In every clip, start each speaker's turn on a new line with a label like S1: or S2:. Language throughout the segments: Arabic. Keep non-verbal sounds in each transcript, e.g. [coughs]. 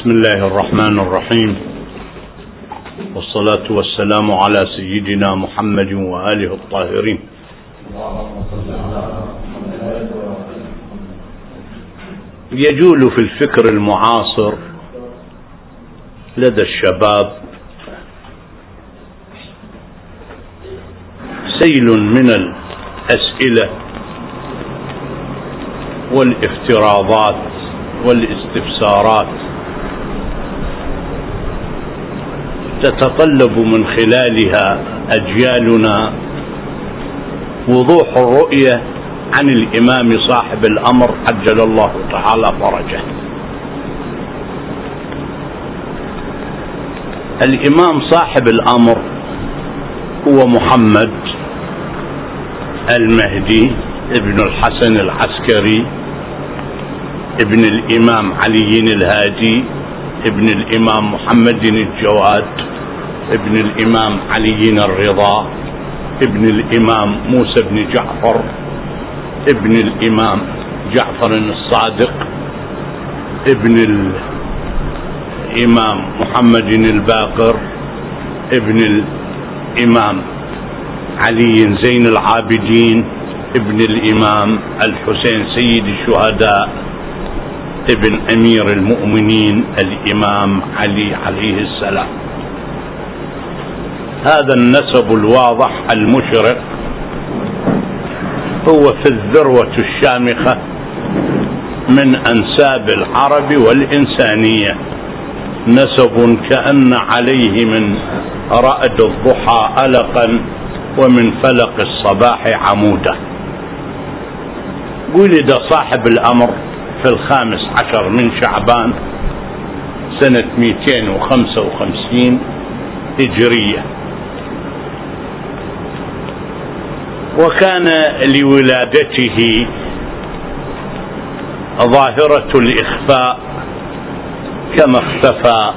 S1: بسم الله الرحمن الرحيم. والصلاة والسلام على سيدنا محمد وآله الطاهرين. يجول في الفكر المعاصر لدى الشباب سيل من الأسئلة والافتراضات والاستفسارات. تتطلب من خلالها أجيالنا. وضوح الرؤية عن الإمام صاحب الأمر عجل الله تعالى فرجه. الإمام صاحب الأمر هو محمد المهدي ابن الحسن العسكري ابن الإمام علي الهادي ابن الإمام محمد الجواد. ابن الإمام علي الرضا ابن الإمام موسى بن جعفر ابن الإمام جعفر الصادق ابن الإمام محمد الباقر ابن الإمام علي زين العابدين ابن الإمام الحسين سيد الشهداء ابن أمير المؤمنين الإمام علي عليه السلام. هذا النسب الواضح المشرق هو في الذروة الشامخة من أنساب العرب والإنسانية. نسب كأن عليه من رأد الضحى ألقا ومن فلق الصباح عمودا. ولد صاحب الأمر في الخامس عشر من شعبان سنة 255 هجرية. وكان لولادته ظاهرة الإخفاء كما اختفى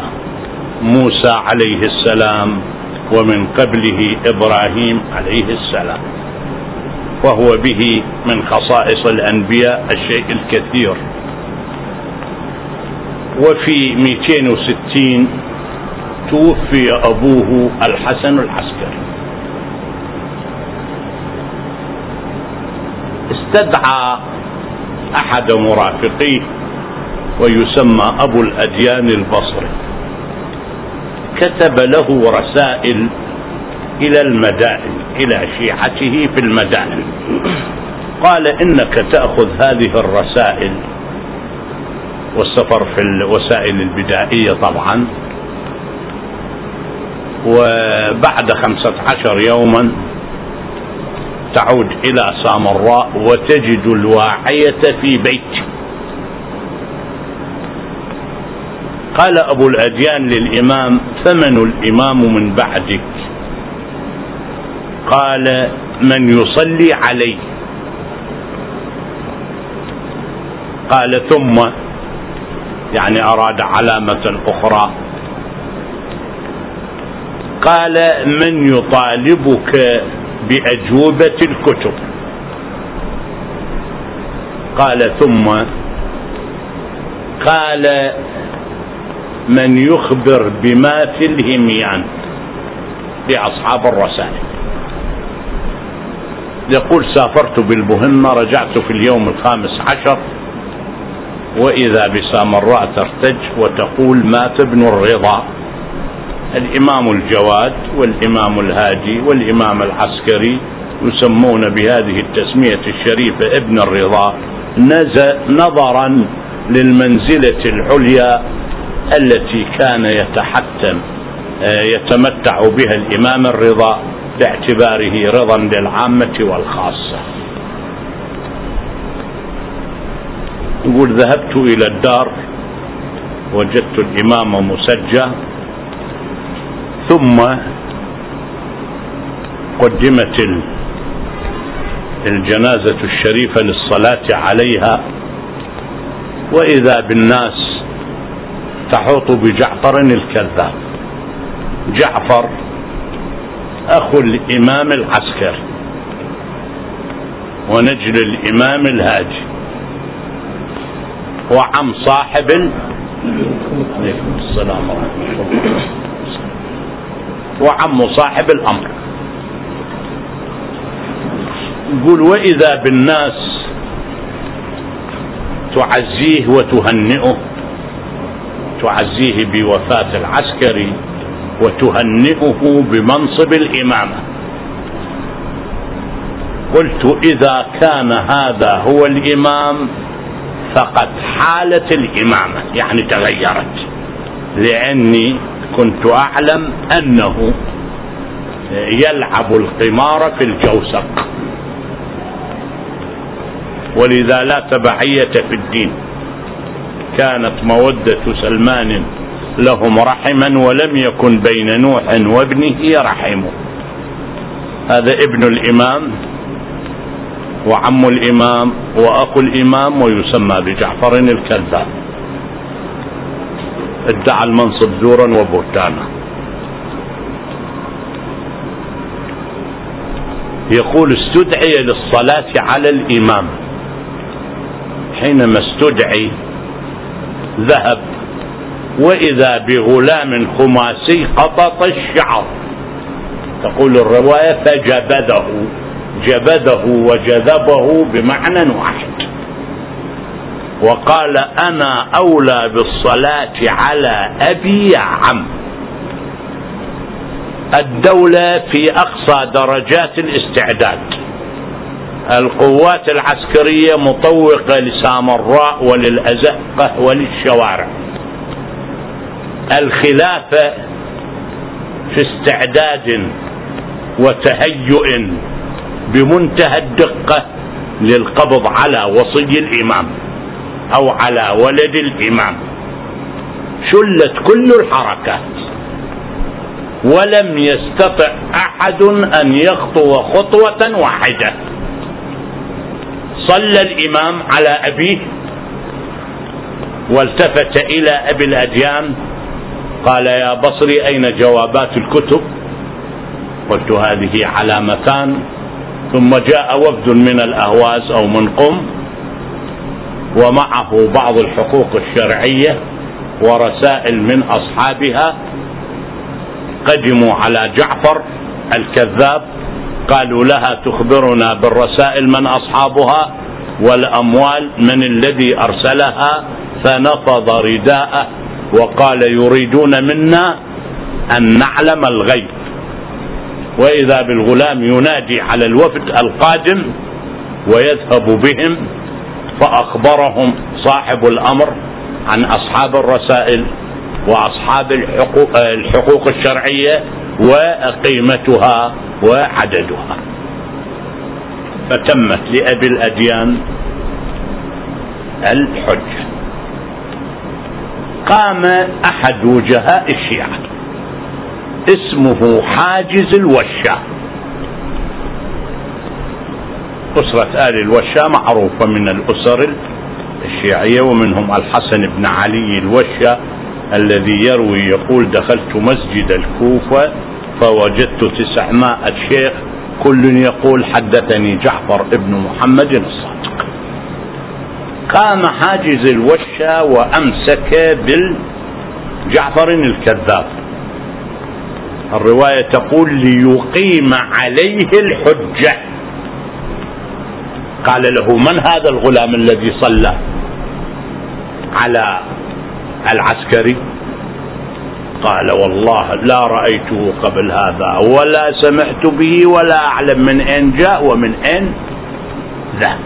S1: موسى عليه السلام ومن قبله إبراهيم عليه السلام وهو به من خصائص الأنبياء الشيء الكثير. وفي 260 توفي أبوه الحسن العسكري. استدعى أحد مرافقيه ويسمى أبو الأديان البصري. كتب له رسائل إلى المدائن إلى شيعته في المدائن. قال إنك تأخذ هذه الرسائل والسفر في الوسائل البدائية طبعا. وبعد خمسة عشر يوما تعود إلى سامراء وتجد الواعية في بيت. قال أبو الأديان للإمام فمن الإمام من بعدك. قال من يصلي عليه. قال ثم يعني أراد علامة أخرى. قال من يطالبك بأجوبة الكتب. قال ثم قال من يخبر بما في الهميان لأصحاب الرسائل. يقول سافرت بالمهمة رجعت في اليوم الخامس عشر وإذا بسامراء ترتج وتقول مات ابن الرضا. الإمام الجواد والإمام الهادي والإمام العسكري يسمون بهذه التسمية الشريفة ابن الرضا نظرا للمنزلة العليا التي كان يتحتم آه، يتمتع بها الإمام الرضا باعتباره رضا للعامة والخاصة. يقول ذهبت إلى الدار وجدت الإمام مسجى ثم قدمت الجنازة الشريفة للصلاة عليها وإذا بالناس تحوط بجعفر الكذاب. جعفر أخو الإمام العسكري ونجل الإمام الهادي وعم صاحب عليكم السلام ورحمة الله. وعم صاحب الأمر. يقول وإذا بالناس تعزيه وتهنئه تعزيه بوفاة العسكري وتهنئه بمنصب الإمامة. قلت إذا كان هذا هو الإمام فقد حالت الإمامة يعني تغيرت. لأني كنت أعلم أنه يلعب القمار في الجوسق ولذا لا تبعية في الدين. كانت مودة سلمان لهم رحما ولم يكن بين نوح وابنه رحم هذا ابن الإمام وعم الإمام وأخو الإمام ويسمى بجعفر الكذاب. ادعى المنصب زورا وبهتانا. يقول استدعي للصلاة على الإمام. حينما استدعي ذهب وإذا بغلام خماسي قطط الشعر. تقول الرواية فجبده جبده وجذبه بمعنى واحد. وقال أنا أولى بالصلاة على أبي يا عم. الدولة في أقصى درجات الاستعداد القوات العسكرية مطوقة لسامراء وللأزقة وللشوارع. الخلافة في استعداد وتهيؤ بمنتهى الدقة للقبض على وصي الإمام. أو على ولد الإمام. شلت كل الحركات. ولم يستطع أحد أن يخطو خطوة واحدة. صلى الإمام على أبيه والتفت إلى أبي الأديان. قال يا بصري أين جوابات الكتب؟ قلت هذه علامتان ثم جاء وفد من الأهواز أو من قم ومعه بعض الحقوق الشرعية ورسائل من أصحابها. قدموا على جعفر الكذاب قالوا لها تخبرنا بالرسائل من أصحابها والأموال من الذي أرسلها فنفض رداءه وقال يريدون منا أن نعلم الغيب. وإذا بالغلام ينادي على الوفد القادم ويذهب بهم فأخبرهم صاحب الأمر عن أصحاب الرسائل وأصحاب الحقوق, الحقوق الشرعية وقيمتها وعددها. فتمت لأبي الأديان الحجة قام أحد وجهاء الشيعة. اسمه حاجز الوشا أسرة آل الوشا معروفة من الأسر الشيعية ومنهم الحسن بن علي الوشا الذي يروي يقول دخلت مسجد الكوفة فوجدت تسعمائة شيخ كل يقول حدثني جعفر ابن محمد الصادق. قام حاجز الوشا وأمسك بالجعفر الكذاب. الرواية تقول ليقيم عليه الحجة. قال له من هذا الغلام الذي صلى على العسكري؟ قال والله لا رأيته قبل هذا ولا سمعت به ولا أعلم من أين جاء ومن أين ذهب.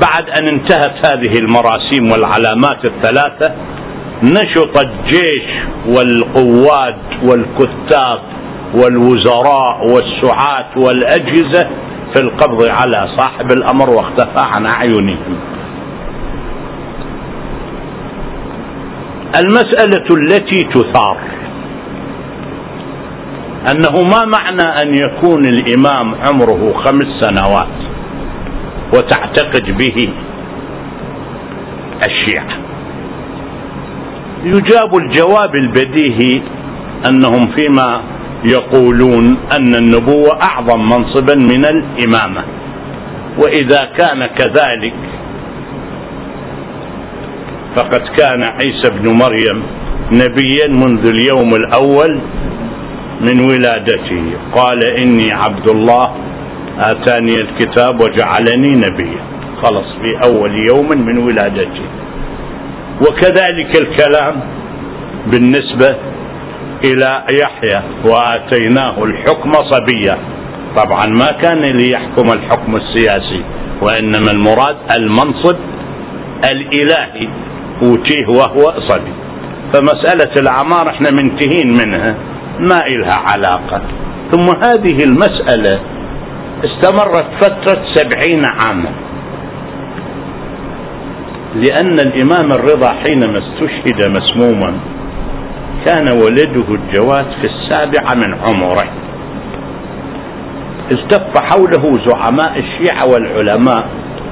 S1: بعد أن انتهت هذه المراسيم والعلامات الثلاثة نشط الجيش والقوات والكتاب والوزراء والسعاة والأجهزة في القبض على صاحب الأمر واختفى عن أعينهم. المسألة التي تثار أنه ما معنى أن يكون الإمام عمره خمس سنوات وتعتقد به الشيعة. يجاب الجواب البديهي أنهم فيما يقولون أن النبوة أعظم منصبا من الإمامة. وإذا كان كذلك فقد كان عيسى بن مريم نبيا منذ اليوم الأول من ولادته. قال إني عبد الله آتاني الكتاب وجعلني نبيا. خلص في أول يوم من ولادته. وكذلك الكلام بالنسبة إلى يحيى وآتيناه الحكم صبيا. طبعا ما كان ليحكم الحكم السياسي وإنما المراد المنصب الإلهي أوتيه وهو صبي. فمسألة الاعمار إحنا منتهين منها ما إلها علاقة. ثم هذه المسألة استمرت فترة سبعين عاما. لأن الإمام الرضا حينما استشهد مسموما كان ولده الجواد في السابعة من عمره. التف حوله زعماء الشيعة والعلماء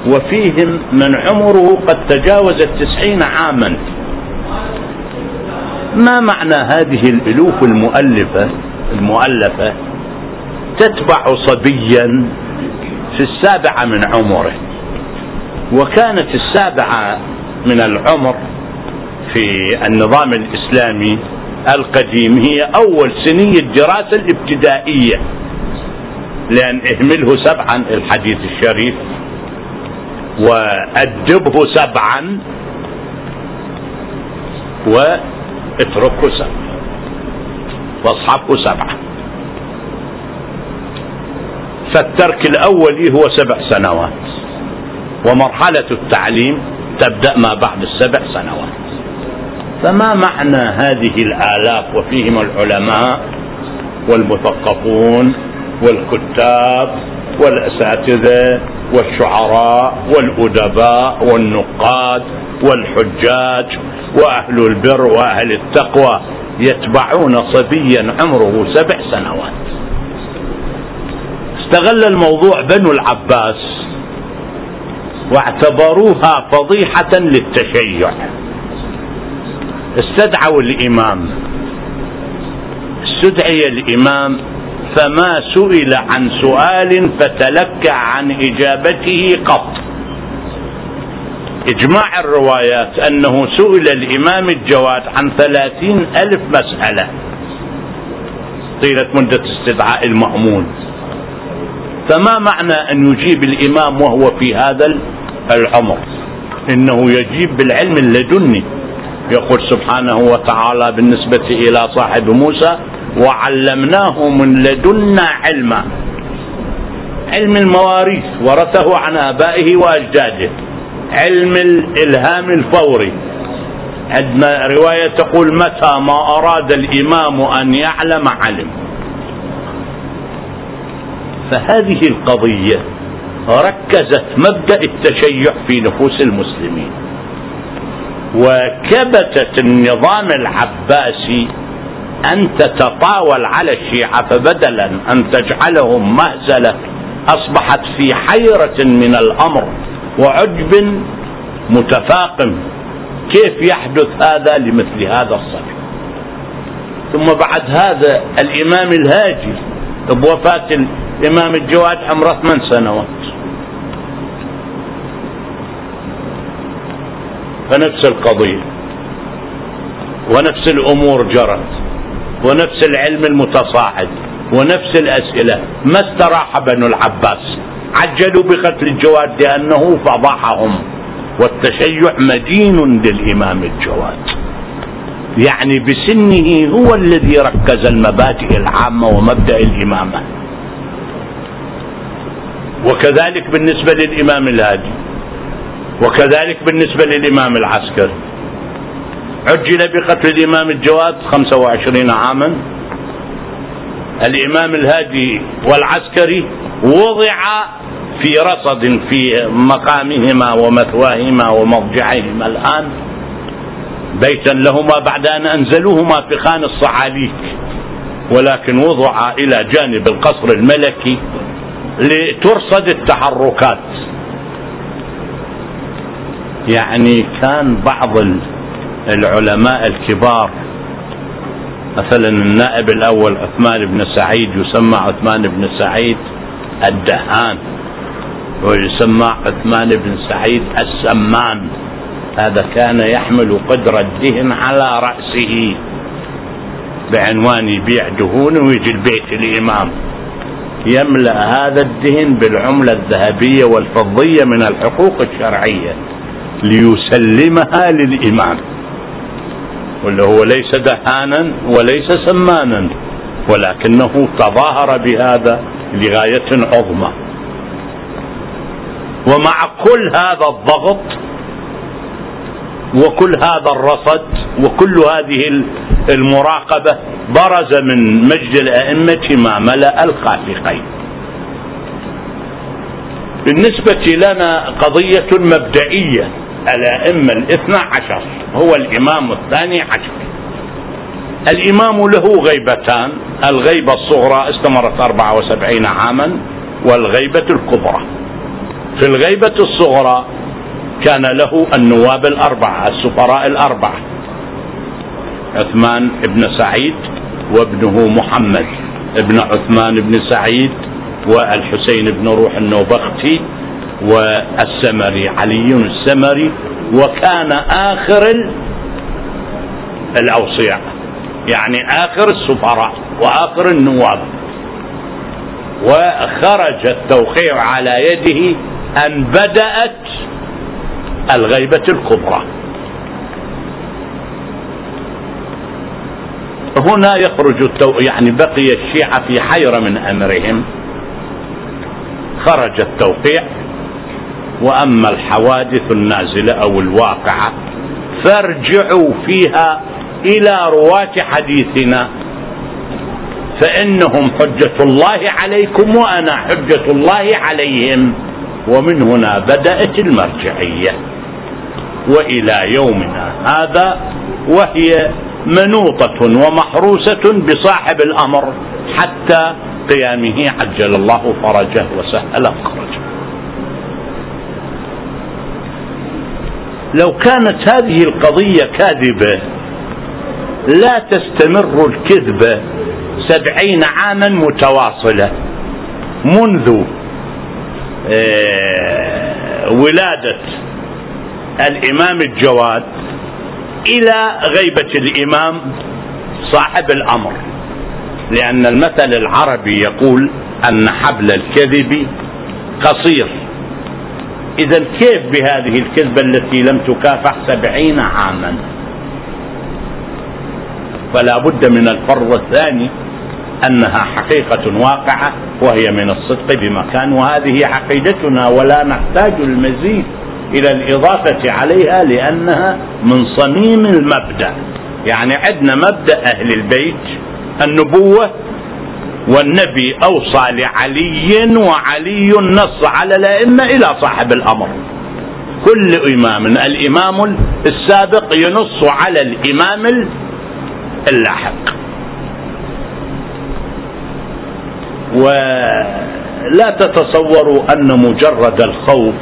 S1: وفيهم من عمره قد تجاوز التسعين عاما. ما معنى هذه الألوف المؤلفة؟ المؤلفة؟ تتبع صبيا في السابعه من عمره. وكانت السابعة من العمر في النظام الإسلامي القديم هي أول سني الدراسه الابتدائية. لأن اهمله سبعا الحديث الشريف وأدبه سبعا و اتركه سبعة واصحابه سبعة فالترك الأولي هو سبع سنوات ومرحلة التعليم تبدأ ما بعد السبع سنوات. فما معنى هذه الآلاف وفيهم العلماء والمثقفون والكتاب والأساتذة والشعراء والأدباء والنقاد والحجاج وأهل البر وأهل التقوى يتبعون صبيا عمره سبع سنوات. استغل الموضوع بنو العباس واعتبروها فضيحة للتشيع. استدعوا الإمام. استدعي الإمام فما سئل عن سؤال فتلكع عن إجابته قط. إجماع الروايات أنه سئل الإمام الجواد عن ثلاثين ألف مسألة. طيلة مدة استدعاء المأمون. فما معنى أن يجيب الإمام وهو في هذا العمر؟ إنه يجيب بالعلم اللدني. يقول سبحانه وتعالى بالنسبة إلى صاحب موسى وعلمناه من لدنا علما علم المواريث ورثه عن آبائه وأجداده علم الإلهام الفوري. عندنا رواية تقول متى ما أراد الإمام أن يعلم علم. فهذه القضية ركزت مبدأ التشيع في نفوس المسلمين. وكبتت النظام العباسي أن تتطاول على الشيعة فبدلا أن تجعلهم مهزلة أصبحت في حيرة من الأمر وعجب متفاقم كيف يحدث هذا لمثل هذا الصبي ثم بعد هذا الإمام الهاجي بوفاة الإمام الجواد عمره ثمان سنوات. فنفس القضية ونفس الأمور جرت ونفس العلم المتصاعد ونفس الأسئلة. ما استراح بنو العباس عجلوا بقتل الجواد لأنه فضحهم والتشيع مدين للإمام الجواد. يعني بسنه هو الذي ركز المبادئ العامة ومبدأ الإمامة. وكذلك بالنسبة للإمام الهادي. وكذلك بالنسبة للإمام العسكري عجل بقتل الإمام الجواد 25 عاما. الإمام الهادي والعسكري وضع في رصد في مقامهما ومثواهما ومضجعهما الآن. بيتا لهما بعد أن أنزلوهما في خان الصعاليك ولكن وضع إلى جانب القصر الملكي لترصد التحركات. يعني كان بعض العلماء الكبار مثلا النائب الأول عثمان بن سعيد يسمى عثمان بن سعيد الدهان ويسمى عثمان بن سعيد السمان. هذا كان يحمل قدر الدهن على رأسه بعنوان يبيع دهون ويجي البيت الإمام. يملأ هذا الدهن بالعملة الذهبية والفضية من الحقوق الشرعية. ليسلمها للإمام واللي هو ليس دهانا وليس سمانا ولكنه تظاهر بهذا لغاية عظمى. ومع كل هذا الضغط وكل هذا الرصد وكل هذه المراقبة برز من مجد الأئمة ما ملأ الخافقين بالنسبة لنا قضية مبدئية. الأئمة الاثنى عشر هو الإمام الثاني عشر. الإمام له غيبتان الغيبة الصغرى استمرت 74 عاما والغيبة الكبرى. في الغيبة الصغرى كان له النواب الأربعة السفراء الأربعة عثمان بن سعيد وابنه محمد. ابن عثمان بن سعيد والحسين بن روح النوبختي والسمري علي السمري وكان آخر الأوصياء. يعني آخر السفراء وآخر النواب. وخرج التوقيع على يده أن بدأت الغيبة الكبرى. هنا يخرج التو... يعني بقي الشيعة في حيرة من أمرهم. خرج التوقيع وأما الحوادث النازلة أو الواقعة فارجعوا فيها إلى رواة حديثنا. فإنهم حجة الله عليكم وأنا حجة الله عليهم. ومن هنا بدأت المرجعية. وإلى يومنا هذا وهي منوطة ومحروسة بصاحب الأمر حتى قيامه عجل الله فرجه وسهل فرجه لو كانت هذه القضية كاذبة لا تستمر الكذبة سبعين عاما متواصلة. منذ آه، ولادة الإمام الجواد إلى غيبة الإمام صاحب الأمر. لأن المثل العربي يقول أن حبل الكذب قصير. إذا كيف بهذه الكذبة التي لم تكافح سبعين عاما؟ فلا بد من الفرض الثاني أنها حقيقة واقعة وهي من الصدق بمكان وهذه عقيدتنا ولا نحتاج المزيد إلى الإضافة عليها لأنها من صميم المبدأ. يعني عندنا مبدأ أهل البيت النبوة والنبي أوصى لعلي وعلي نص على الأئمة إلى صاحب الأمر. كل إمام الإمام السابق ينص على الإمام اللاحق. ولا تتصوروا أن مجرد الخوف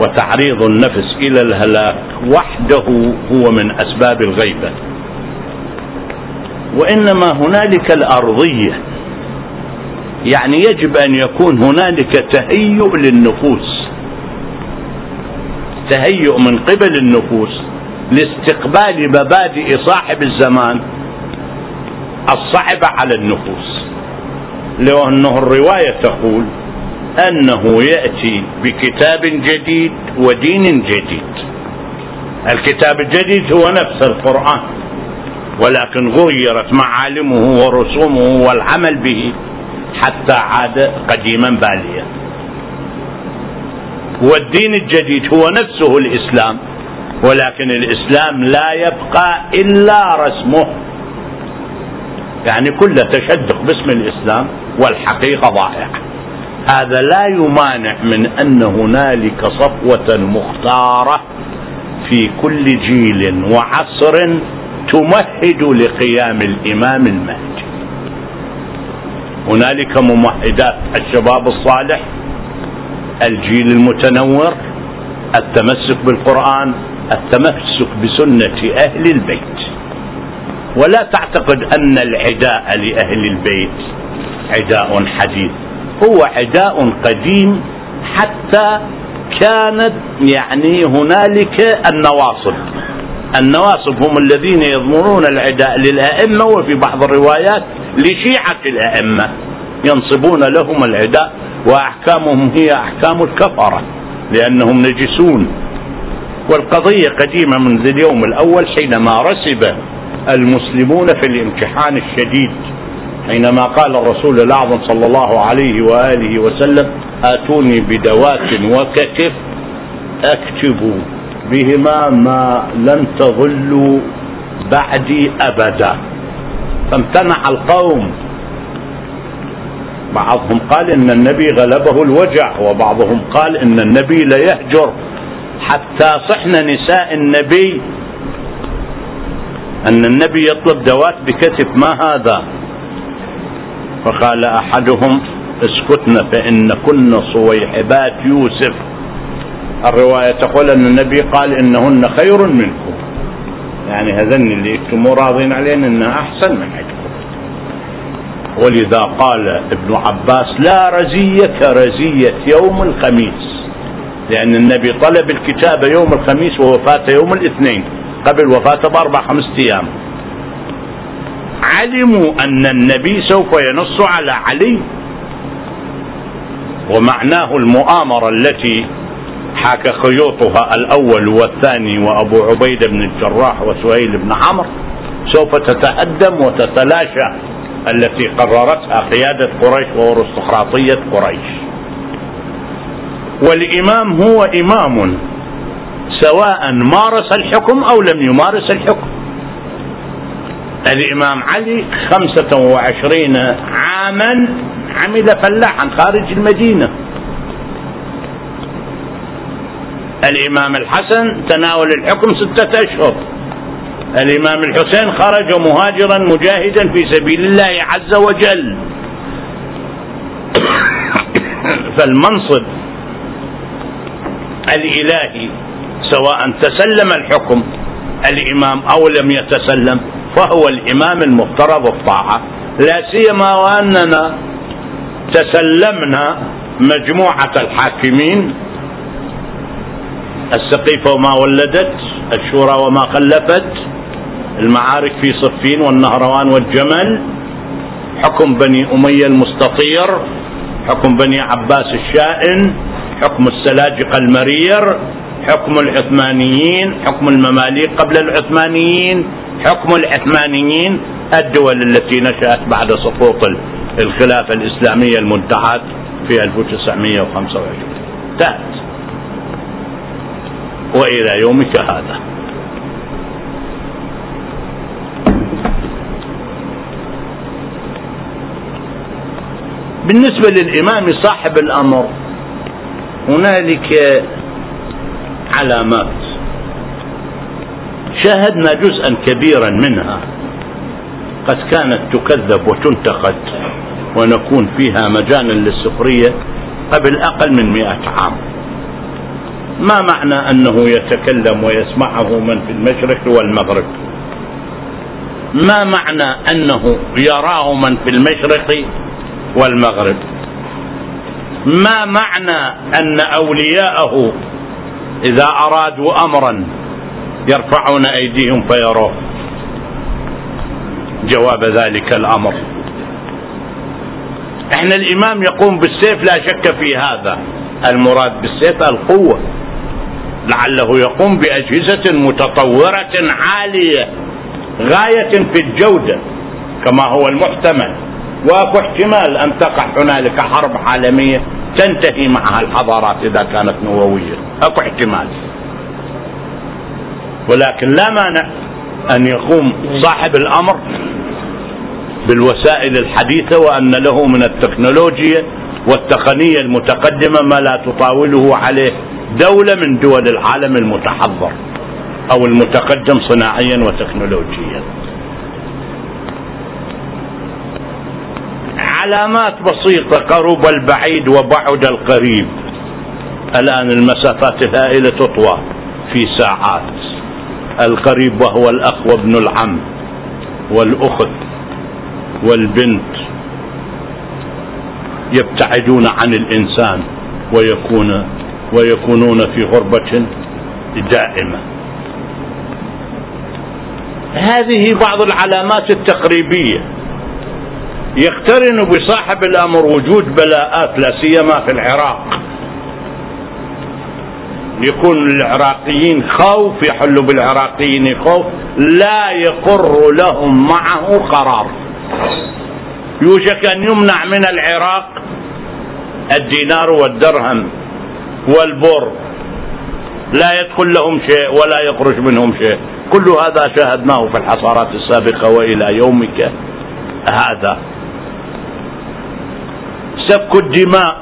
S1: وتعريض النفس إلى الهلاك وحده هو من أسباب الغيبة. وإنما هنالك الأرضية. يعني يجب أن يكون هنالك تهيؤ للنفوس. تهيؤ من قبل النفوس لاستقبال مبادئ صاحب الزمان الصعبة على النفوس. لو انه الرواية تقول أنه يأتي بكتاب جديد ودين جديد. الكتاب الجديد هو نفس القرآن. ولكن غيرت معالمه ورسومه والعمل به حتى عاد قديما باليا. والدين الجديد هو نفسه الإسلام ولكن الإسلام لا يبقى إلا رسمه. يعني كل تشدق باسم الإسلام والحقيقة ضائعة. هذا لا يمانع من أن هنالك صفوة مختارة في كل جيل وعصر تمهد لقيام الإمام المهدي. هنالك ممهدات الشباب الصالح الجيل المتنور التمسك بالقرآن التمسك بسنة أهل البيت. ولا تعتقد أن العداء لأهل البيت عداء حديث. هو عداء قديم حتى كانت يعني هنالك النواصب. النواصب هم الذين يضمنون العداء للأئمة وفي بعض الروايات لشيعة الأئمة ينصبون لهم العداء وأحكامهم هي أحكام الكفرة لأنهم نجسون. والقضية قديمة منذ اليوم الأول حينما رسب المسلمون في الامتحان الشديد حينما قال الرسول الأعظم صلى الله عليه وآله وسلم آتوني بدوات وكتف أكتب بهما ما لن تظلوا بعدي أبدا. فامتنع القوم. بعضهم قال إن النبي غلبه الوجع وبعضهم قال إن النبي لا يهجر. حتى صحن نساء النبي. أن النبي يطلب دوات بكتف ما هذا؟ فقال أحدهم اسكتن فإن كن صويحبات يوسف. الرواية تقول أن النبي قال إنهن خير منكم. يعني هذن اللي أنتم راضين عليهن إنها أحسن من عندكم. ولذا قال ابن عباس لا رزية كرزية يوم الخميس. لأن النبي طلب الكتابة يوم الخميس ووفاة يوم الاثنين قبل وفاته بأربع خمسة أيام. علموا أن النبي سوف ينص على علي. ومعناه المؤامرة التي حاك خيوطها الأول والثاني وأبو عبيدة بن الجراح وسهيل بن عمرو سوف تتأدم وتتلاشى التي قررتها قيادة قريش وأرستقراطية قريش. والإمام هو إمام سواء مارس الحكم أو لم يمارس الحكم. الإمام علي خمسة وعشرين عاما عمل فلاحا خارج المدينة. الإمام الحسن تناول الحكم ستة أشهر. الإمام الحسين خرج مهاجرا مجاهدا في سبيل الله عز وجل. [coughs] فالمنصب الإلهي سواء تسلم الحكم الإمام أو لم يتسلم فهو الإمام المفترض الطاعة. لا سيما وأننا تسلمنا مجموعة الحاكمين السقيفة وما ولدت الشورى وما خلفت المعارك في صفين والنهروان والجمل حكم بني أمية المستطير حكم بني عباس الشائن حكم السلاجقة المرير حكم العثمانيين حكم المماليك قبل العثمانيين حكم العثمانيين الدول التي نشأت بعد سقوط الخلافة الإسلامية المنتهات في 1925 انتهت وإلى يومك هذا. بالنسبة للإمام صاحب الأمر هنالك علامات. شاهدنا جزءا كبيرا منها. قد كانت تكذب وتنتقد ونكون فيها مجانا للسخرية قبل أقل من مئة عام. ما معنى أنه يتكلم ويسمعه من في المشرق والمغرب؟ ما معنى أنه يراه من في المشرق والمغرب؟ ما معنى أن أولياءه إذا أرادوا امرا يرفعون أيديهم فيروه؟ جواب ذلك الأمر. إحنا الإمام يقوم بالسيف لا شك في هذا. المراد بالسيف القوة. لعله يقوم بأجهزة متطورة عالية غاية في الجودة كما هو المحتمل. وأكو احتمال أن تقع هنالك حرب عالمية تنتهي معها الحضارات إذا كانت نووية. أكو احتمال. ولكن لا مانع أن يقوم صاحب الأمر بالوسائل الحديثة وأن له من التكنولوجيا والتقنية المتقدمة ما لا تطاوله عليه دولة من دول العالم المتحضر أو المتقدم صناعيا وتكنولوجيا. علامات بسيطة قرب البعيد وبعد القريب. الآن المسافات الهائلة تطوى في ساعات. القريب وهو الأخ وابن العم والأخت والبنت. يبتعدون عن الإنسان ويكون ويكونون في غربة دائمة. هذه بعض العلامات التقريبية. يقترن بصاحب الأمر وجود بلاءات لا سيما في العراق. يكون العراقيين خوف يحل بالعراقيين خوف لا يقر لهم معه قرار. يوشك أن يمنع من العراق الدينار والدرهم والبر. لا يدخل لهم شيء ولا يخرج منهم شيء. كل هذا شاهدناه في الحصارات السابقة وإلى يومك هذا. سفك الدماء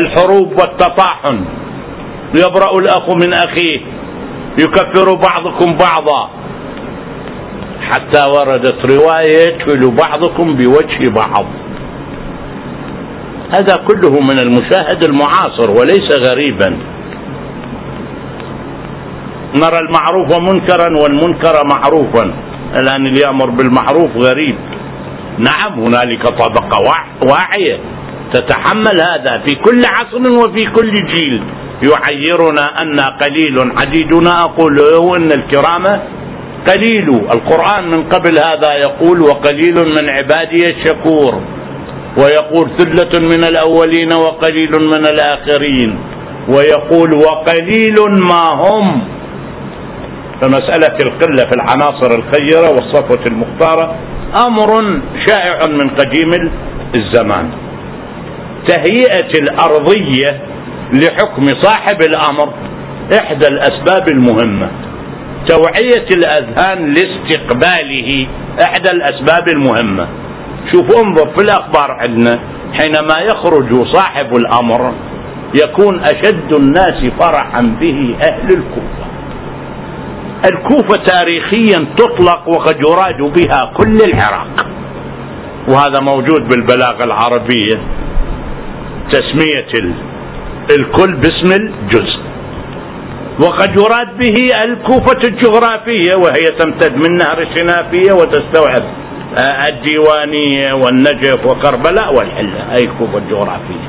S1: الحروب والتطاحن. يبرأ الأخ من أخيه يكفر بعضكم بعضا. حتى وردت رواية يدخل بعضكم بوجه بعض. هذا كله من المشاهد المعاصر وليس غريبا. نرى المعروف منكرا والمنكر معروفا. الآن اللي يأمر بالمعروف غريب. نعم هنالك طبقة واعية تتحمل هذا في كل عصر وفي كل جيل. يعيرنا أن قليل عديدنا. أقول له إن الكرام قليل. القرآن من قبل هذا يقول وقليل من عبادي الشكور ويقول ثلة من الأولين وقليل من الآخرين ويقول وقليل ما هم. فمسألة القلة في العناصر الخيرة والصفوة المختارة أمر شائع من قديم الزمان. تهيئة الأرضية لحكم صاحب الأمر إحدى الأسباب المهمة. توعية الأذهان لاستقباله إحدى الأسباب المهمة. شوف انظر في الأخبار عندنا. حينما يخرج صاحب الأمر يكون أشد الناس فرحا به أهل الكوفة. الكوفة تاريخيا تطلق وقد يراد بها كل العراق. وهذا موجود بالبلاغة العربية. تسمية الكل باسم الجزء. وقد يراد به الكوفة الجغرافية وهي تمتد من نهر الشنافية وتستوعب آه، الديوانية والنجف وكربلاء والحلة. هي الكوفة الجغرافية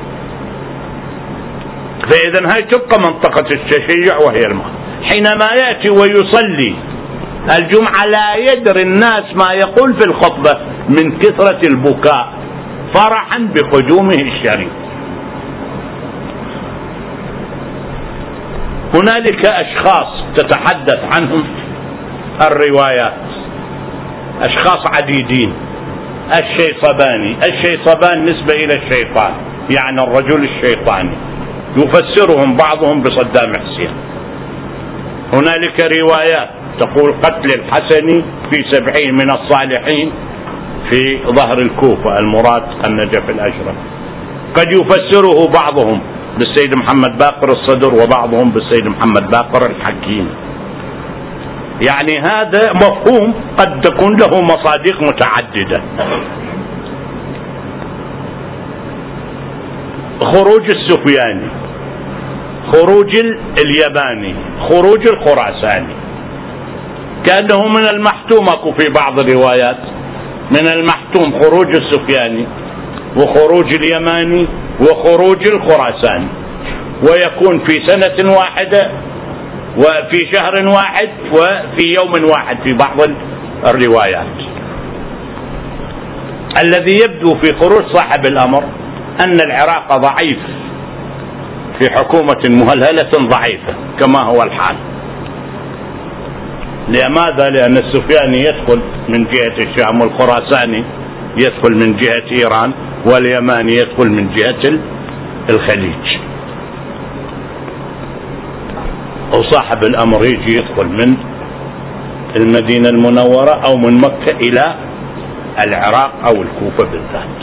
S1: فإذا هاي تبقى منطقة التشيع وهي الماء حينما يأتي ويصلي الجمعة لا يدري الناس ما يقول في الخطبة من كثرة البكاء فرحا بقدومه الشريف. هنالك أشخاص تتحدث عنهم. الروايات. أشخاص عديدين. الشيطباني. الشيطبان نسبة إلى الشيطان يعني الرجل الشيطاني. يفسرهم بعضهم بصدام حسين. هنالك روايات تقول قتل الحسن في سبعين من الصالحين في ظهر الكوفة المراد النجف الأشرف. قد يفسره بعضهم. بالسيد محمد باقر الصدر وبعضهم بالسيد محمد باقر الحكيم. يعني هذا مفهوم قد تكون له مصادق متعددة. خروج السفياني خروج الياباني خروج الخراساني. كأنه من المحتوم أكو في بعض الروايات من المحتوم خروج السفياني وخروج اليماني وخروج الخراساني ويكون في سنة واحدة وفي شهر واحد وفي يوم واحد في بعض الروايات. الذي يبدو في خروج صاحب الأمر أن العراق ضعيف في حكومة مهلهلة ضعيفة كما هو الحال. لماذا؟ لأن السفياني يدخل من جهة الشام والخراساني يدخل من جهة إيران. واليماني يدخل من جهة الخليج. وصاحب الأمر يجي يدخل من المدينة المنورة أو من مكة إلى العراق أو الكوفة بالذات.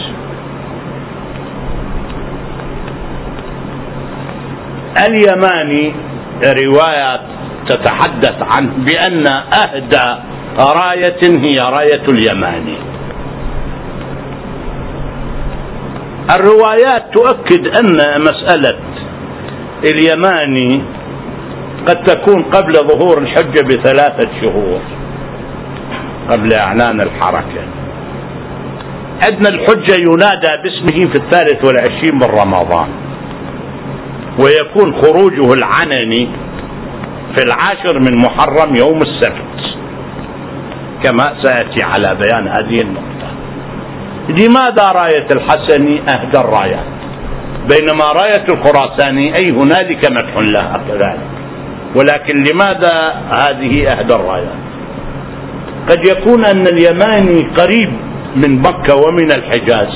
S1: اليماني روايات تتحدث عنه بأن أهدى راية هي راية اليماني الروايات تؤكد أن مسألة اليماني قد تكون قبل ظهور الحجة بثلاثة شهور قبل إعلان الحركة. عندنا الحجة ينادى باسمه في الثالث والعشرين من رمضان ويكون خروجه العنني في العاشر من محرم يوم السبت كما سيأتي على بيان هذه النقطة. لماذا راية الحسني أهدى الرايات بينما راية الخراساني أي هنالك مدح لها كذلك. ولكن لماذا هذه أهدى الرايات قد يكون أن اليماني قريب من مكة ومن الحجاز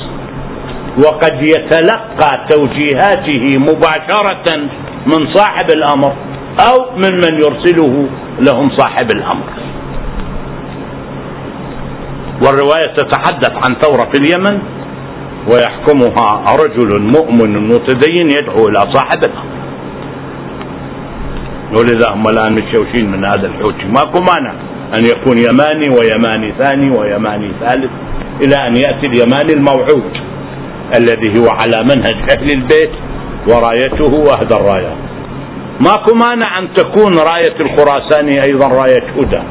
S1: وقد يتلقى توجيهاته مباشرة من صاحب الأمر أو ممن يرسله لهم صاحب الأمر. والرواية تتحدث عن ثورة في اليمن ويحكمها رجل مؤمن متدين يدعو إلى صاحب الأمر ولذا هم الآن متشوشين من هذا الحوثي ماكو مانع أن يكون يماني ويماني ثاني ويماني ثالث إلى أن يأتي اليماني الموعود الذي هو على منهج أهل البيت ورايته أهدى الرايات ماكو مانع أن تكون راية الخراساني أيضا راية هدى.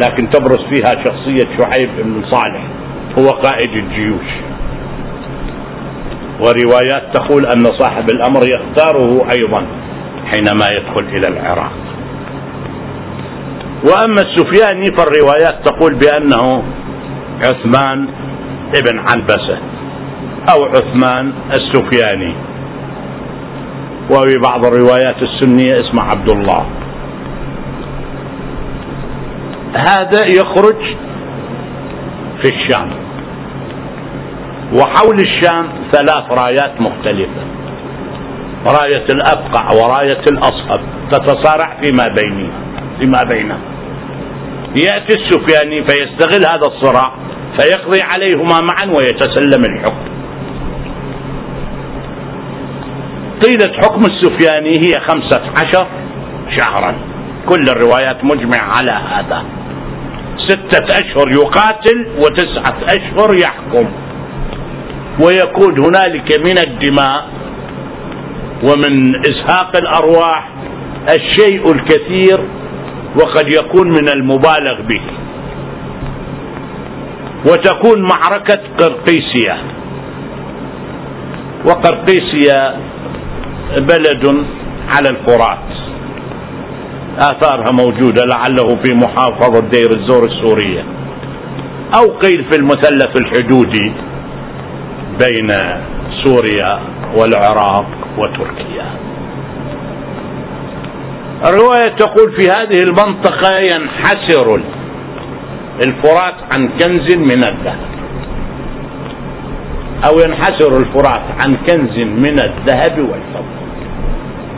S1: لكن تبرز فيها شخصية شعيب بن صالح هو قائد الجيوش. وروايات تقول أن صاحب الأمر يختاره أيضا حينما يدخل إلى العراق. وأما السفياني فالروايات تقول بأنه عثمان ابن عنبسة أو عثمان السفياني. وفي بعض الروايات السنية اسمه عبد الله. هذا يخرج في الشام. وحول الشام ثلاث رايات مختلفة. راية الأبقع وراية الأصهب تتصارع فيما بينها فيما بينها يأتي السفياني فيستغل هذا الصراع فيقضي عليهما معا ويتسلم الحكم. طيلة حكم السفياني هي خمسة عشر شهرا. كل الروايات مجمع على هذا. ستة أشهر يقاتل وتسعة أشهر يحكم. ويكون هنالك من الدماء ومن إزهاق الأرواح الشيء الكثير وقد يكون من المبالغ به. وتكون معركة قرقيسية. وقرقيسية بلد على الفرات. آثارها موجودة لعله في محافظة دير الزور السورية. أو قيل في المثلث الحدودي بين سوريا والعراق وتركيا. الرواية تقول في هذه المنطقة ينحسر الفرات عن كنز من الذهب أو ينحسر الفرات عن كنز من الذهب والفضة.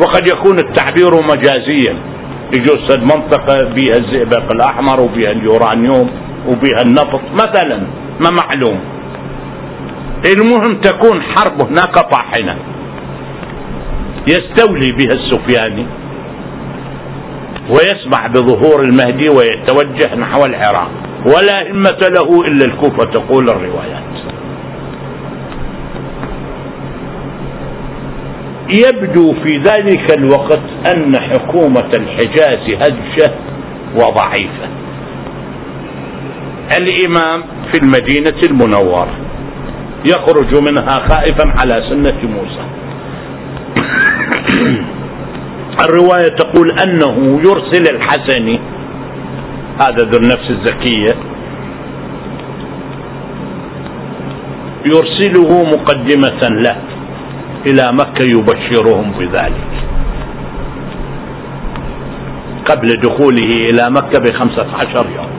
S1: وقد يكون التعبير مجازيا. يجوز منطقة بها الزئبق الأحمر وبها اليورانيوم وبها النفط. مثلا ما معلوم. المهم تكون حرب هناك طاحنة. يستولي بها السفياني ويسمع بظهور المهدي ويتوجه نحو العراق. ولا همة له إلا الكوفة تقول الروايات. يبدو في ذلك الوقت أن حكومة الحجاز هجة وضعيفة. الإمام في المدينة المنورة يخرج منها خائفا على سنة موسى. [coughs] الرواية تقول أنه يرسل الحسني هذا ذو النفس الزكية يرسله مقدمة له. إلى مكة يبشرهم بذلك. قبل دخوله إلى مكة بخمسة عشر يوم.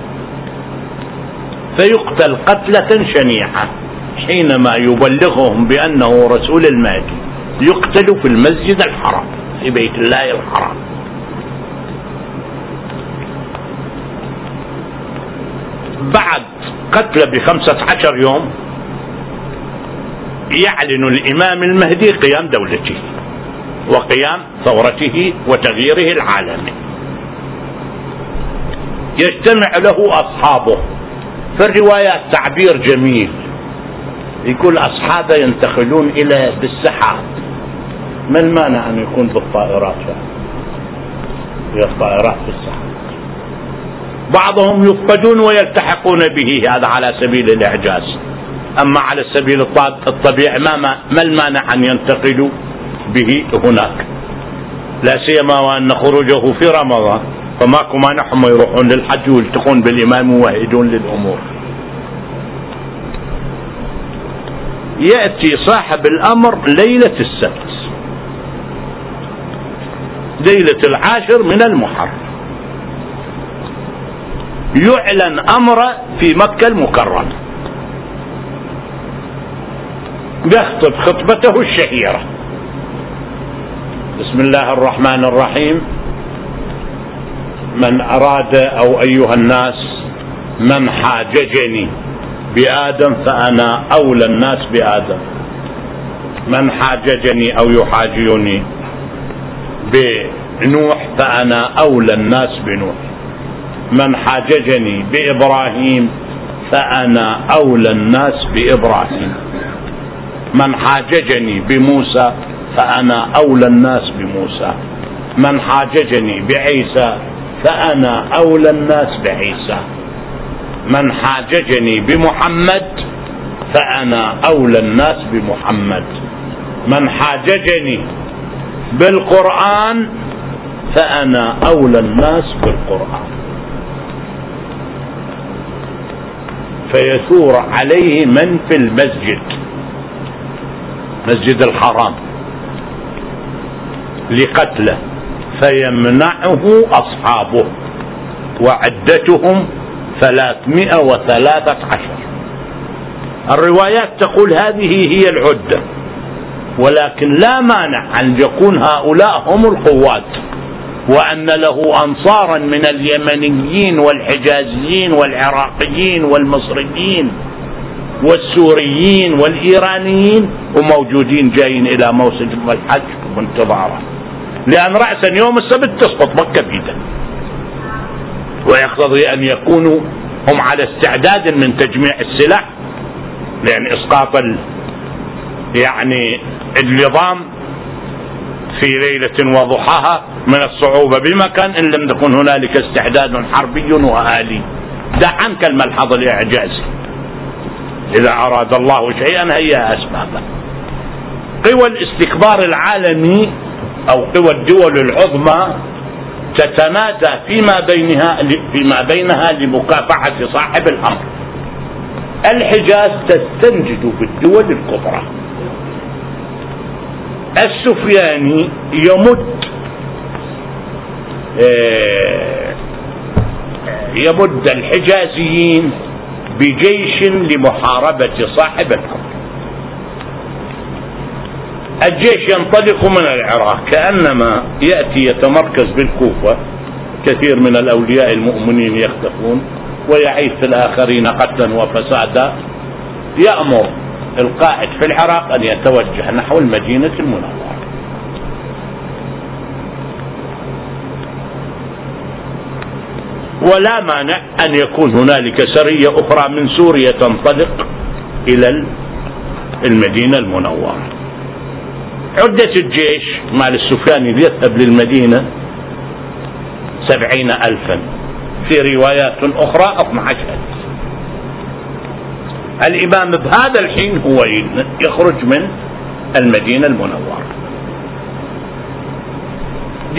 S1: فيقتل قتلة شنيعة حينما يبلغهم بأنه رسول المهدي. يقتل في المسجد الحرام في بيت الله الحرام. بعد قتل بخمسة عشر يوم يعلن الإمام المهدي قيام دولته وقيام ثورته وتغييره العالمي. يجتمع له أصحابه. في الروايات تعبير جميل. يقول أصحابه ينتقلون إلى بالسحاب. ما المانع أن يكون بالطائرات هي الطائرات بالسحاب. بعضهم يفقدون ويلتحقون به. هذا على سبيل الإعجاز. أما على السبيل الطبيعي ما, ما المانع أن ينتقلوا به هناك. لا سيما وأن خروجه في رمضان فماكو مانع هم يروحون للحج ويلتقون بالإمام ويوهدون للأمور. يأتي صاحب الأمر ليلة السبت. ليلة العاشر من المحرم. يعلن أمر في مكة المكرمة. يخطب خطبته الشهيرة. بسم الله الرحمن الرحيم. من أراد أو أيها الناس من حاججني بآدم فأنا أولى الناس بآدم. من حاججني أو يحاجيني بنوح فأنا أولى الناس بنوح. من حاججني بإبراهيم فأنا أولى الناس بإبراهيم. من حاججني بموسى فأنا أولى الناس بموسى. من حاججني بعيسى فأنا أولى الناس بعيسى. من حاججني بمحمد فأنا أولى الناس بمحمد. من حاججني بالقرآن فأنا أولى الناس بالقرآن. فيثور عليه من في المسجد. مسجد الحرام لقتله فيمنعه أصحابه وعدتهم ثلاثمائة وثلاثة عشر. الروايات تقول هذه هي العدة ولكن لا مانع أن يكون هؤلاء هم القوات وأن له أنصارا من اليمنيين والحجازيين والعراقيين والمصريين والسوريين والإيرانيين وموجودين جايين إلى موسم الحج وانتظاره لأن رأسا يوم السبت تسقط مكة بيده ويقتضي أن يكونوا هم على استعداد من تجميع السلاح لأن إسقاط يعني النظام في ليلة وضحاها من الصعوبة بمكان إن لم تكن هنالك استعداد حربي وآلي. دع عنك الملحظ الإعجازي. إذا أراد الله شيئا هيا أسبابه. قوى الاستكبار العالمي أو قوى الدول العظمى تتنادى فيما بينها فيما بينها لمكافحة صاحب الأمر. الحجاز تستنجد بالدول الكبرى. السفياني يمد آه، يمد الحجازيين بجيش لمحاربة صاحب الأمر الجيش ينطلق من العراق كأنما يأتي يتمركز بالكوفة. كثير من الأولياء المؤمنين يختفون ويعيث الآخرين قتلا وفسادا. يأمر القائد في العراق أن يتوجه نحو المدينة المنورة. ولا مانع أن يكون هنالك سرية أخرى من سوريا تنطلق إلى المدينة المنورة. عدة الجيش مال السفياني يذهب للمدينة سبعين ألفا. في روايات أخرى 12 ألف. الإمام بهذا الحين هو يخرج من المدينة المنورة.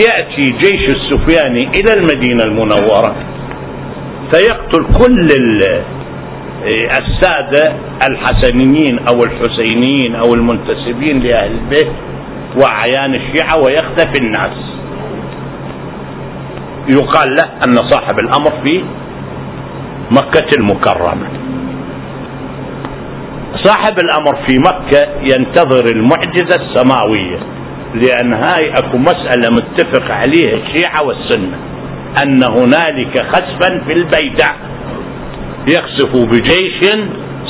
S1: يأتي جيش السفياني إلى المدينة المنورة. فيقتل كل السادة الحسنيين أو الحسينيين أو المنتسبين لأهل البيت وأعيان الشيعة ويختفي الناس. يقال له أن صاحب الأمر في مكة المكرمة. صاحب الأمر في مكة ينتظر المعجزة السماوية لأن هاي أكو مسألة متفق عليها الشيعة والسنة. أن هنالك خسفا في البيداء يخسف بجيش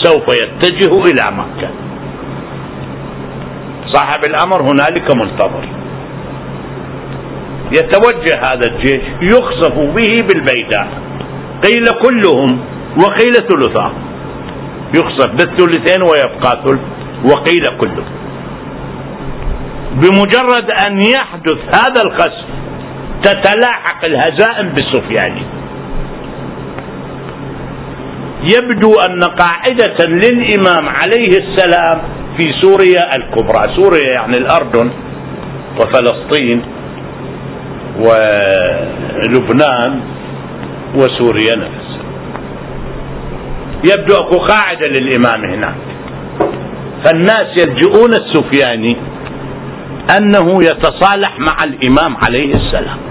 S1: سوف يتجه إلى مكة. صاحب الأمر هنالك منتظر. يتوجه هذا الجيش يخسف به بالبيداء قيل كلهم وقيل ثلثا يخسف بالثلثين ويبقى ثلث وقيل كله بمجرد أن يحدث هذا الخسف تتلاحق الهزائم بالسفياني يبدو أن قاعدة للإمام عليه السلام في سوريا الكبرى. سوريا يعني الأردن وفلسطين ولبنان وسوريا نفسها. يبدو أكو قاعدة للإمام هناك. فالناس يلجؤون السفياني أنه يتصالح مع الإمام عليه السلام.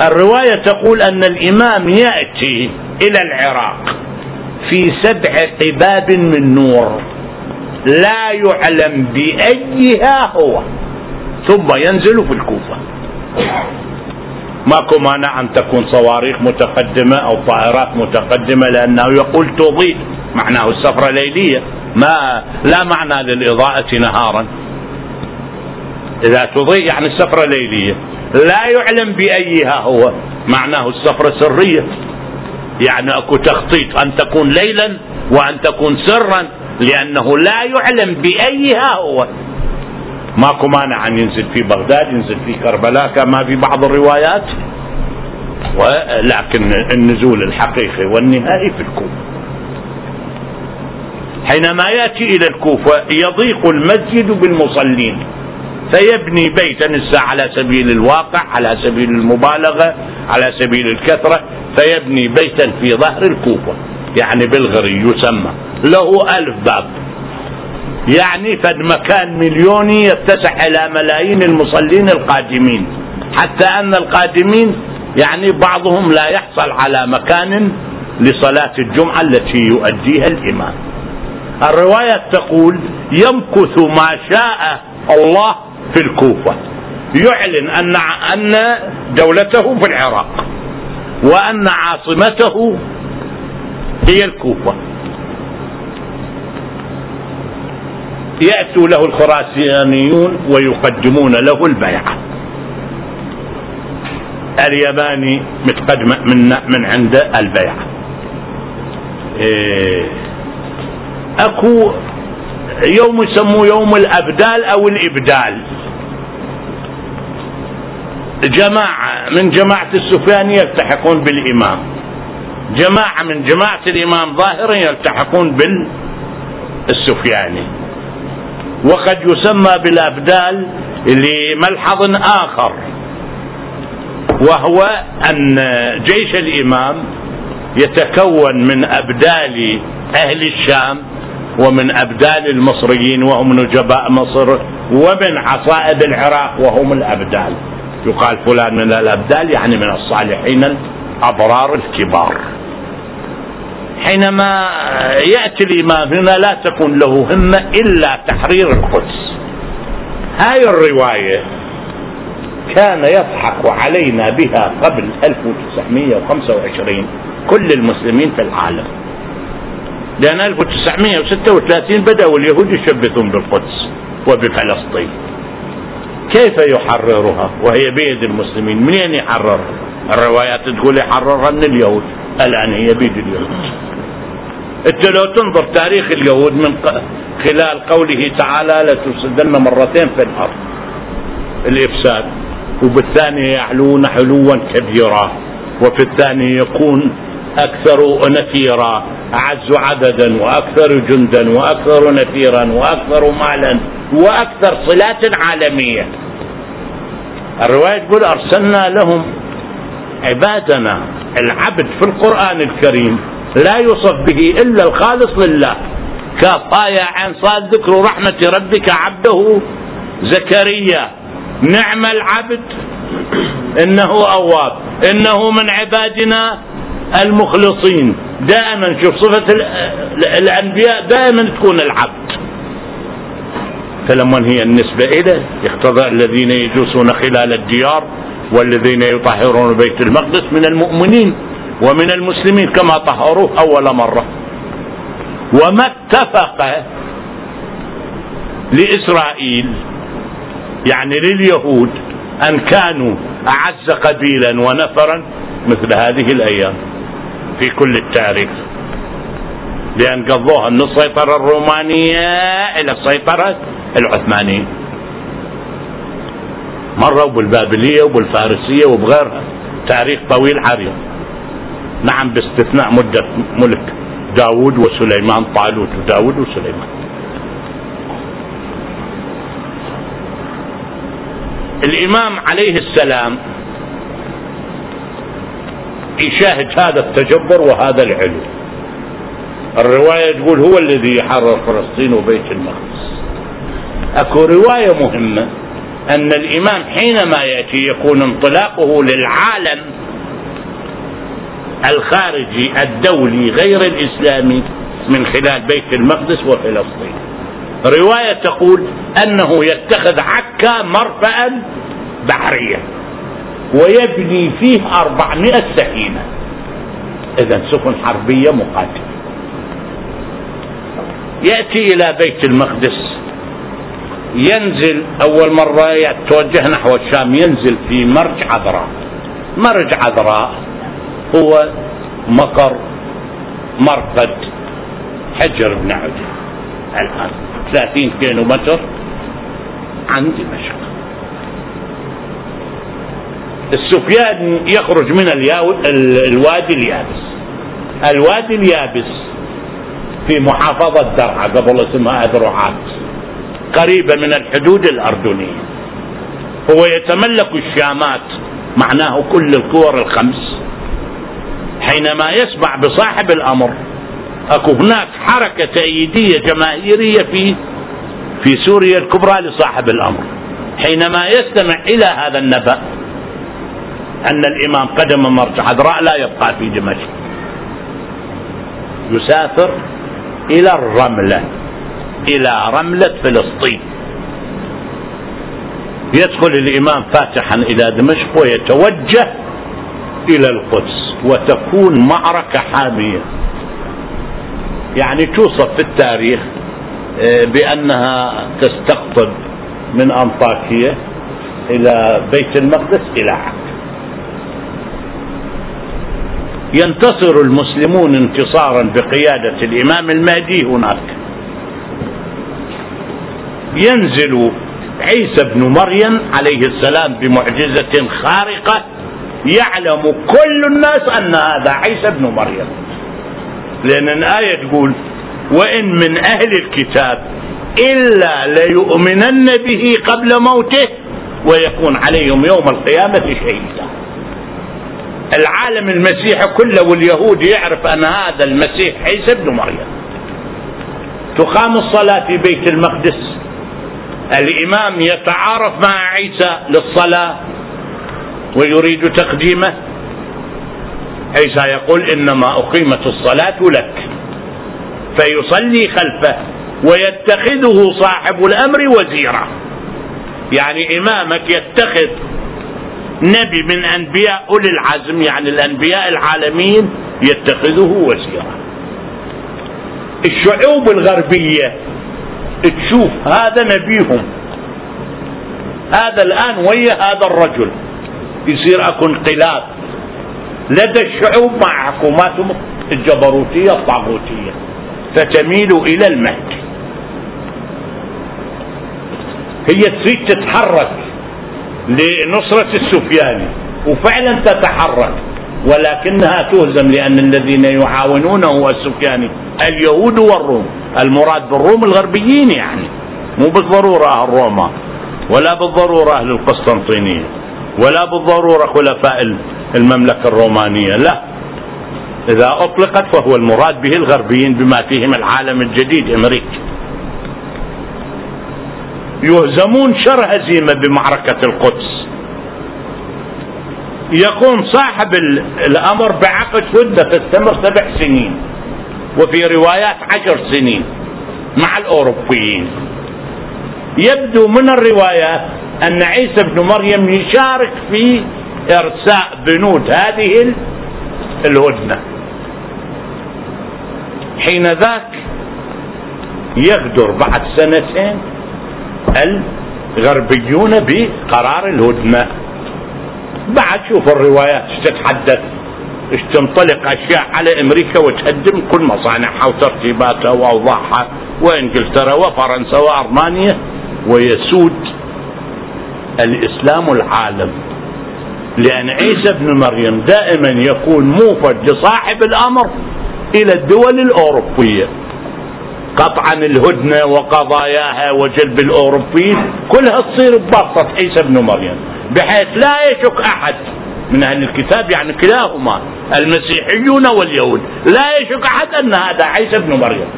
S1: الرواية تقول أن الإمام يأتي إلى العراق في سبع قباب من نور لا يعلم بأيها هو ثم ينزل في الكوفة. ماكو مانع أن تكون صواريخ متقدمة أو طائرات متقدمة لأنه يقول تضيء معناه السفرة ليلية ما لا معنى للإضاءة نهارا. إذا تضيء يعني السفرة ليلية. لا يعلم بأيها هو. معناه السفرة سرية. يعني أكو تخطيط أن تكون ليلا وأن تكون سرا لأنه لا يعلم بأيها هو. ماكو مانع أن ينزل في بغداد ينزل في كربلاء كما في بعض الروايات. ولكن النزول الحقيقي والنهائي في الكوفة. حينما يأتي إلى الكوفة يضيق المسجد بالمصلين. فيبني بيتا على سبيل الواقع على سبيل المبالغة على سبيل الكثرة فيبني بيتا في ظهر الكوفة. يعني بالغري يسمى. له ألف باب. يعني فد مكان مليوني يتسع إلى ملايين المصلين القادمين. حتى أن القادمين يعني بعضهم لا يحصل على مكان لصلاة الجمعة التي يؤديها الإمام. الرواية تقول يمكث ما شاء الله في الكوفة. يعلن أن أن دولته في العراق وأن عاصمته هي الكوفة. يأتوا له الخراسانيون ويقدمون له البيعة. الياباني متقدم من من عند البيعة. إيه أكو يوم يسموه يوم الأبدال أو الإبدال. جماعة من جماعة السفيانية يلتحقون بالإمام. جماعة من جماعة الإمام ظاهرا يلتحقون بالسفياني. وقد يسمى بالأبدال لملحظ آخر وهو أن جيش الإمام يتكون من أبدال أهل الشام ومن أبدال المصريين وهم نجباء مصر ومن عصائب العراق وهم الأبدال. يقال فلان من الأبدال يعني من الصالحين الأبرار الكبار. حينما يأتي الإمام هنا لا تكون له همة إلا تحرير القدس. هاي الرواية كان يضحك علينا بها قبل 1925 كل المسلمين في العالم. لأن 1936 بدأوا اليهود يشبثون بالقدس وبفلسطين. كيف يحررها وهي بيد المسلمين؟ منين يحررها؟ الروايات تقول يحررها من اليهود الآن هي بيد اليهود. أنت لو تنظر تاريخ اليهود من خلال قوله تعالى لتفسدن مرتين في الأرض. الإفساد. وبالثاني يعلون علوا كبيرا. وفي الثاني يكون أكثر نفيرا أعز عددا وأكثر جندا وأكثر نفيرا وأكثر مالا وأكثر صلات عالمية. الرواية تقول أرسلنا لهم عبادنا العبد في القرآن الكريم لا يوصف به إلا الخالص لله. كطايا عن صاد ذكر رحمة ربك عبده زكريا. نعم العبد إنه أواب إنه من عبادنا. المخلصين. دائما شوف صفة الأنبياء دائما تكون العبد. فلما هي النسبة إليه يقتضى الذين يجوسون خلال الديار والذين يطهرون بيت المقدس من المؤمنين ومن المسلمين كما طهروه أول مرة. وما اتفق لإسرائيل يعني لليهود أن كانوا أعز قبيلا ونفرا مثل هذه الأيام. في كل التاريخ. لأن قضوها من السيطرة الرومانية إلى السيطرة العثمانيين مروا بالبابلية وبالفارسية وبغيرها. تاريخ طويل عريض. نعم باستثناء مدة ملك داود وسليمان طالوت وداود وسليمان. الإمام عليه السلام يشاهد هذا التجبر وهذا العلو. الرواية تقول هو الذي يحرر فلسطين وبيت المقدس. أكو رواية مهمة أن الإمام حينما يأتي يكون انطلاقه للعالم الخارجي الدولي غير الإسلامي من خلال بيت المقدس وفلسطين. رواية تقول أنه يتخذ عكا مرفأ بحريا ويبني فيه أربعمائة سفينة. إذا سفن حربية مقاتلة. يأتي إلى بيت المقدس. ينزل أول مرة يتوجه نحو الشام ينزل في مرج عذراء. مرج عذراء هو مقر مرقد حجر بن عدي. الآن 30 كيلو متر عن دمشق. السفيان يخرج من الوادي اليابس. الوادي اليابس في محافظة درعا قبل اسمها أذرعات قريبة من الحدود الأردنية. هو يتملك الشامات معناه كل الكور الخمس. حينما يسمع بصاحب الأمر أكو هناك حركة تأييدية جماهيرية في في سوريا الكبرى لصاحب الأمر. حينما يستمع إلى هذا النبأ أن الإمام قدم مرجع. عذراء لا يبقى في دمشق. يسافر إلى الرملة إلى رملة فلسطين. يدخل الإمام فاتحا إلى دمشق ويتوجه إلى القدس وتكون معركة حامية. يعني توصف في التاريخ آه، بأنها تستقطب من أنطاكية إلى بيت المقدس إلى عكا ينتصر المسلمون انتصارا بقيادة الإمام المهدي هناك. ينزل عيسى بن مريم عليه السلام بمعجزة خارقة يعلم كل الناس أن هذا عيسى بن مريم. لأن الآية تقول وإن من أهل الكتاب إلا ليؤمنن به قبل موته ويكون عليهم يوم القيامة شهيدا. العالم المسيحي كله واليهود يعرف أن هذا المسيح عيسى بن مريم. تقام الصلاة في بيت المقدس. الإمام يتعارف مع عيسى للصلاة ويريد تقديمه. عيسى يقول إنما أقيمت الصلاة لك. فيصلي خلفه ويتخذه صاحب الأمر وزيرا. يعني إمامك يتخذ نبي من أنبياء أولي العزم يعني الأنبياء العالمين يتخذه وزيرا. الشعوب الغربية تشوف هذا نبيهم. هذا الآن ويا هذا الرجل؟ يصير أكو انقلاب. لدى الشعوب مع حكوماتهم الجبروتية الطاغوتية. فتميل إلى المهدي هي تريد تتحرك. لنصرة السفياني وفعلا تتحرك. ولكنها تهزم لأن الذين يعاونونه السفياني اليهود والروم. المراد بالروم الغربيين يعني. مو بالضرورة أهل روما. ولا بالضرورة أهل القسطنطينية ولا بالضرورة خلفاء المملكة الرومانية. لا. إذا أطلقت فهو المراد به الغربيين بما فيهم العالم الجديد أمريكا. يهزمون شر هزيمة بمعركة القدس. يكون صاحب الأمر بعقد مدة تستمر سبع سنين وفي روايات عشر سنين مع الأوروبيين. يبدو من الروايات أن عيسى بن مريم يشارك في إرساء بنود هذه الهدنة. حين ذاك يغدر بعد سنتين الغربيون بقرار الهدنة. بعد شوف الروايات تتحدث؟ إيش تنطلق أشياء على أمريكا وتهدم كل مصانعها وترتيباتها وأوضاعها وإنجلترا وفرنسا وأرمانيا ويسود. الإسلام العالم. لأن عيسى ابن مريم دائما يكون موفد لصاحب الأمر إلى الدول الأوروبية. قطعا الهدنة وقضاياها وجلب الأوروبيين كلها تصير ببسطة عيسى ابن مريم بحيث لا يشك أحد من أهل الكتاب يعني كلاهما المسيحيون واليهود لا يشك أحد أن هذا عيسى ابن مريم.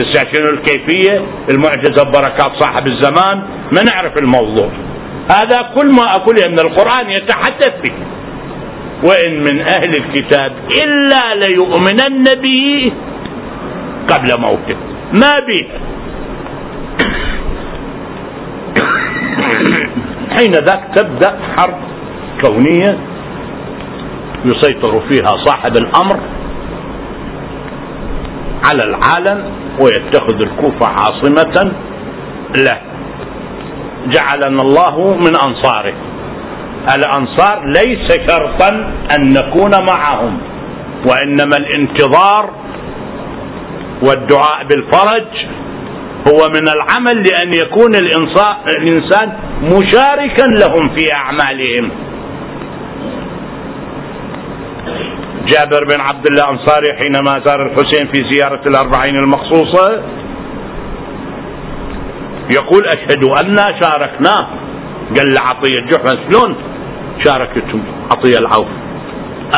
S1: بس شنو الكيفية؟ المعجزة ببركات صاحب الزمان ما نعرف الموضوع. هذا كل ما أقول أن القرآن يتحدث به. وإن من أهل الكتاب إلا ليؤمنن به قبل موته. ما به حين ذاك تبدأ حرب كونية يسيطر فيها صاحب الأمر على العالم ويتخذ الكوفة عاصمة له. جعلنا الله من أنصاره. الأنصار ليس شرطا أن نكون معهم وإنما الانتظار والدعاء بالفرج هو من العمل لأن يكون الإنسان مشاركا لهم في أعمالهم. جابر بن عبد الله الأنصاري حينما زار الحسين في زيارة الأربعين المخصوصة يقول أشهد أننا شاركناه قال لعطية جحفة شلون شاركتهم عطية العوف.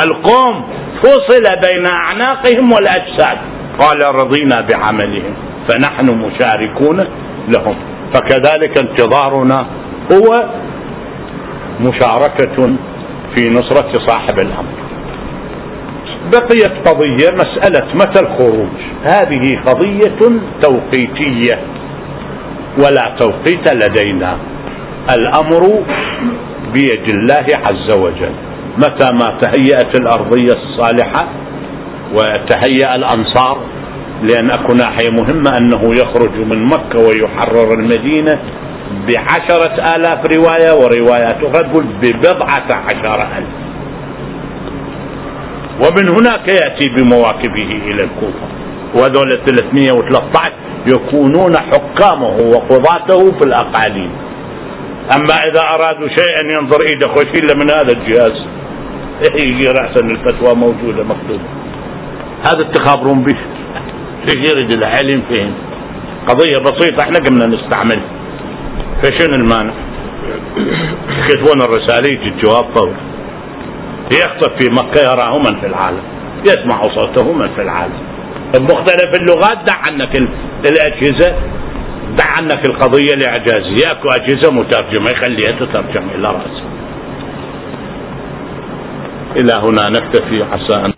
S1: القوم فصل بين أعناقهم والأجساد. قال رضينا بعملهم فنحن مشاركون لهم. فكذلك انتظارنا هو مشاركة في نصرة صاحب الأمر. بقيت قضية مسألة متى الخروج؟ هذه قضية توقيتية ولا توقيت لدينا. الأمر بيد الله عز وجل. متى ما تهيأت الأرضية الصالحة وتهيأ الأنصار لأن أكو ناحية مهمة أنه يخرج من مكة ويحرر المدينة بعشرة آلاف رواية وروايات أخرى تقول ببضعة عشر ألف. ومن هناك يأتي بمواكبه إلى الكوفة. وهذول 313 يكونون حكامه وقضاته في الأقاليم. أما إذا أرادوا شيئا ينظر إيده خوش إلا من هذا الجهاز. يجي رأسا الفتوى موجودة مكتوبة. هذا اتخابرون به. ليش يريد العلم فهم قضية بسيطة إحنا قمنا نستعمل. فشن المانع يكتبون الرسالة الجواب فوري يخطب في مكة يراه من في العالم. يسمع صوته من في العالم. بمختلف اللغات دع عنك الأجهزة دع عنك القضية الإعجازية أكو أجهزة مترجمة يخليها تترجم إلى رأسه إلى هنا نكتفي. عسى أن